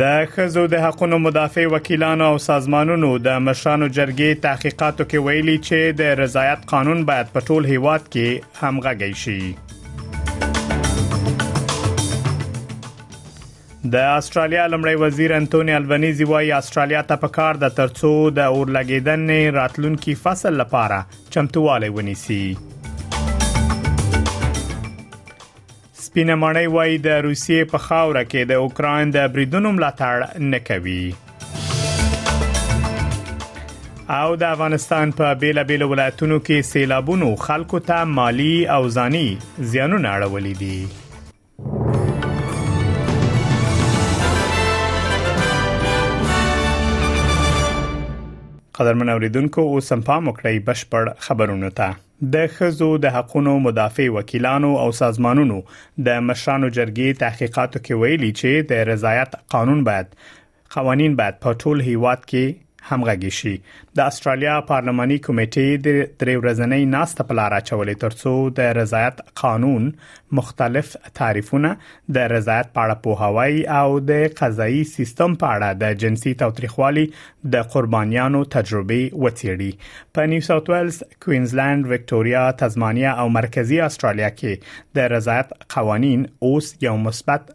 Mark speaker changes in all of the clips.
Speaker 1: د خزو د حقونو مدافع وکیلانو او سازمانونو د مشرانو جرګې تحقیقاتو کې ویلي چې د رضایت قانون باید په ټول هیواد کې همغږی شي د استرالیا لمړی وزیر انټونی البنیزي وایي استرالیا ته پکار ده ترڅو د اورلګیدنې راتلونکي فصل لپاره چمتووالی ونیسي سپینه مړی وایي د روسیې په خاوره کې د اوکرين د بریدونو ملاتړ نه کوي او د افغانستان په بیلا بیل ولایتونو کې سیلابونو خلکو ته مالی او ځاني زیانونه اړولې دي قدرمن اوریدونکو اوس هم پام وکړئ بشپړ خبرونه ته د خزو د حقونو مدافع وکیلانو او سازمانونو د مشرانو جرګې تحقیقاتو کې ویلي چې د رضایت قانون باید قوانین باید په ټول هیواد کې همغږي شي د استرالیا پارلماني کمیټې د درې ورځنۍ ناسته په لار اچولې ترڅو د رضایت قانون مختلف تعریفونه د رضایت په اړه پوهاوی او د قضایي سیستم په اړه د جنسي تاوتریخوالي د قربانیانو تجربه وڅېړي په نیو ساوث ویلز کوینزلند وکټوريا تزمانیا او مرکزی استرالیا کې د رضایت قوانين اوس یو مثبت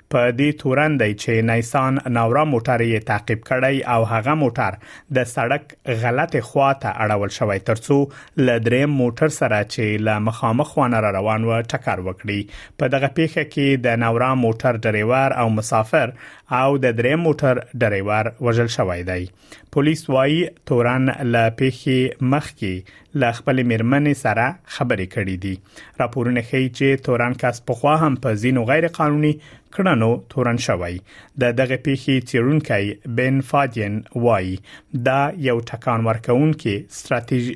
Speaker 1: په دې تورن دی چې نیسان ناورا موټر یې تعقیب کړی او هغه موټر د سړک غلط خوا ته اړول شوی ترڅو ل دریم موټر سره چې له مخامخ وانه را روان و ټکر وکړي په دغه پیښه کې د ناورا موټر ډرایور او مسافر او د دریم موټر ډرایور وژل شوی دی پولیس وایي تورن له پیښې مخکې له خپل میرمنې سره خبرې کړې دي راپورونه ښیي چې تورن کس په خوا هم په زینو غیر قانوني کړنو تورن شوی د دغه پیښې چیرونکي بن فاجن وایي دا یو ټکان ورکونکي ستراتیژي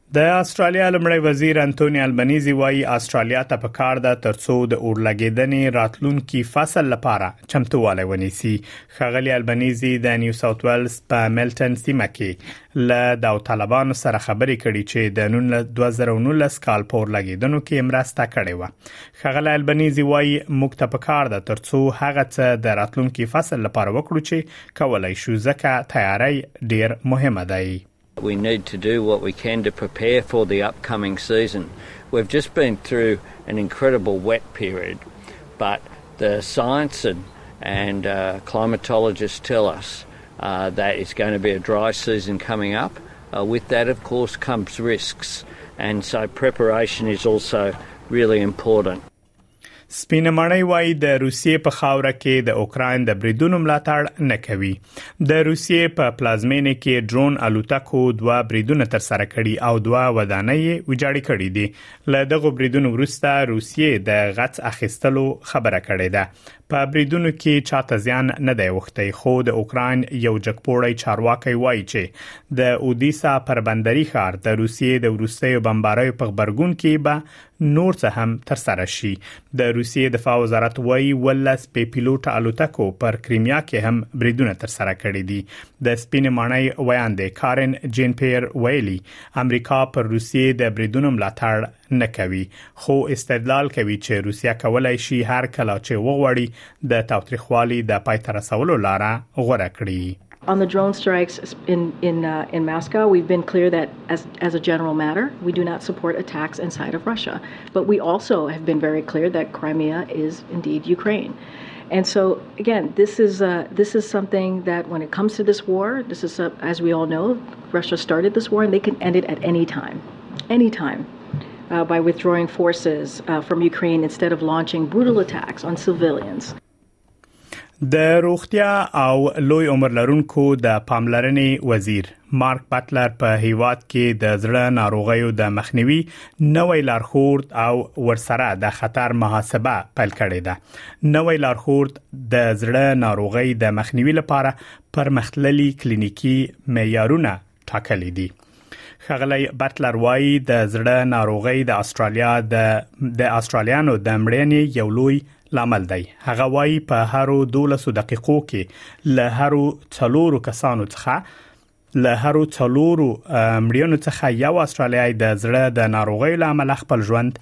Speaker 1: د استرالیا لمړی وزیر انټونی البنيزي وایي استرالیا ته په کار ده ترڅو د اورلګیدنې راتلونکي فصل لپاره چمتووالی ونیسي خغلی البنيزي د نیو ساوث ویلز په ملټن سیمه کې له داوطلبانو سره خبرې کړي چې د 2019 کال په اورلګیدنو کې مرسته کړې و خغلی البنيزي وایي موږ ته په کار ده ترڅو هغه څه د راتلونکي فصل لپاره وکړو چې کولای شو ځکه تیاری ډیر مهمه دی
Speaker 2: we need to do what we can to prepare for the upcoming season. We've just been through an incredible wet period, but the science and, and uh, climatologists tell us uh, that it's going to be a dry season coming up. Uh, with that, of course, comes risks, and so preparation is also really important.
Speaker 1: سپینه مړی وایي د روسیې په خاوره کې د اوکرين د بریدونو ملاتړ نه کوي د روسیې په پلازمینه کې ډرون الوتکو دوه بریدونه تر سره کړي او دوه ودانۍ ویجاړې کړې دي له دغه بریدونو وروسته روسیې د غچ اخیستلو خبره کړې ده په بریدونو کې چاته زیان نه دی وختی خو د اوکرين یو جګپوړی چارواکي وایي چې د اودیسا پر بندري ښار د روسیې د ورستیو بمباریو په خبرګون کې به نور څه هم تر سره شي د روسیې دفاع وزارت وایي ولس په پیلوټ الوتکو پر کریمیا کې هم بریدونه تر سره کړي دي د سپین مانای ویاندې کارن جین پیر ویلي امریکا پر روسیې د بریدونو ملاتړ نه کوي خو استدلال کوي چې روسیا کولای شي هر کله چې وغواړي د تاوتریخوالي د پای تر رسولو لار غوره کړي
Speaker 3: On the drone strikes in in uh, in Moscow, we've been clear that as as a general matter, we do not support attacks inside of Russia. But we also have been very clear that Crimea is indeed Ukraine. And so again, this is uh, this is something that when it comes to this war, this is uh, as we all know, Russia started this war and they can end it at any time, any time. uh, by withdrawing forces uh, from Ukraine instead of launching brutal attacks on civilians.
Speaker 1: د روغتیا او لوی عمر لرونکو د پاملرنې وزیر مارک بټلر په هیواد کې د زړه ناروغیو د مخنیوي نوې لارښود او ورسره د خطر محاسبه پیل کړې ده نوې لارښود د زړه ناروغي د مخنیوي لپاره پرمختللي کلینیکي معیارونه ټاکلې دي خغلی بټلر وایي د زړه ناروغي د استرالیا د د استرالیانو د مړینې یو لوی لامل دی هغه وایي په هرو 12 دقیقو کې له هرو څلورو کسانو څخه له هرو څلورو مړینو څخه یو استرالیای د زړه د ناروغي لامل خپل ژوند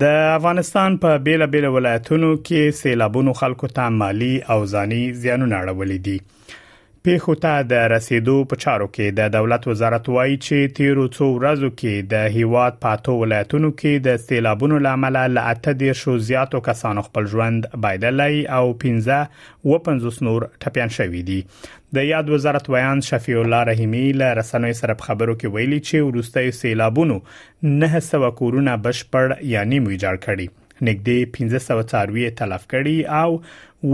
Speaker 1: د افغانستان په بیلا بیلا ولایتونو کې سیلابونو خلکو ته مالی او ځاني زیانونه اړولې دي پیښو ته د رسیدو په چارو کې د دولت وزارت وایي چې تیرو څو ورځو کې د هیواد په اتو ولایتونو کې د سیلابونو لامل له اته ډیر شو زیاتو کسانو خپل ژوند بایدلای او 15 و 50 نور ټپيان شوې دي د یاد وزارت ویاند شفیع الله رحیمی له رسنوي سره په خبرو کې ویلي چې ورستۍ سیلابونو 900 کورونه بشپړ یا نیم ویجاړ کړي نږدې 1500 څاروي تلف کړي او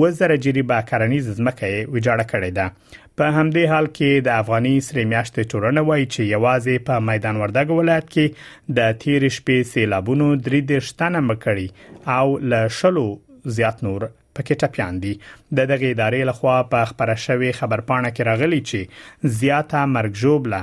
Speaker 1: وزره جریبه کرنیز ځمکه یې ویجاړه کړې ده په همدې حال کې د افغاني سری میاشتې ټولنه وایي چې یوازې په میدان وردګ ولایت کې د تیر شپې سیلابونو درې د شتنه مکړي او له شلو زیات نور پکې ټپيان دي د دغه ادارې لخوا په خبره شوې خبرپاڼه کې راغلي چې زیاته مرګ جوړه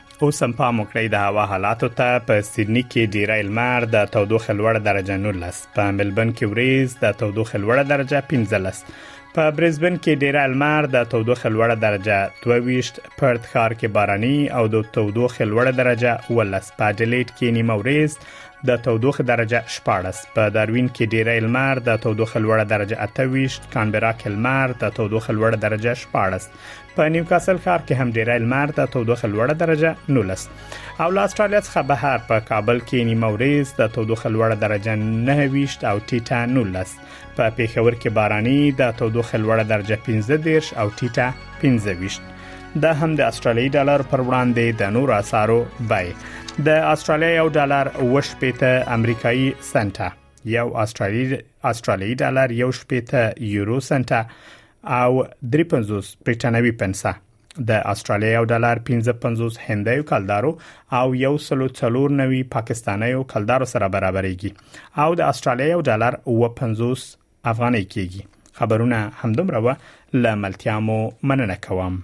Speaker 1: اوس هم پام وکړئ د هوا حالاتو ته په سیدنی کې ډیری لمر د تودوخې لوړه درجه 19 په ملبن کې وریز د تودوخې لوړه درجه 15 په برزبن کې ډیری لمر د تودوخې لوړه درجه 22 پرت ښار کې باراني او د تودوخې لوړه درجه 18 په ډیلیټ کې نیمه وریز د تودوخې درجه 14 په داروین کې ډیری لمر د تودوخې لوړه درجه 28 کانبرا کې لمر د تودوخې لوړه درجه 14 په نیوکاسل ښار کې هم ډیری لمر د تودوخه لوړه درجه 19 او له استرالیا څخه بهر په کابل کې نیمه ورځ د تودوخه لوړه درجه 29 او ټیټه 19 په پیښور کې باراني د تودوخه لوړه درجه 15 او ټیټه 15 دا هم د استرالیي ډالر پر وړاندې د نور اسعارو بای د استرالیا یو ډالر وشپېته امریکایي سنټه یو استرالیي استرالیي ډالر یو شپېته یورو سنټه او 350 بریټانوي پنسه د استرالیا یو ډالر 1550 هندیو کلدارو او 149 پاکستانیو کلدارو سره برابرېږي او د استرالیا یو ډالر 50 افغانۍ کېږي خبرونه همدومره و لاملتيامو مننه کوم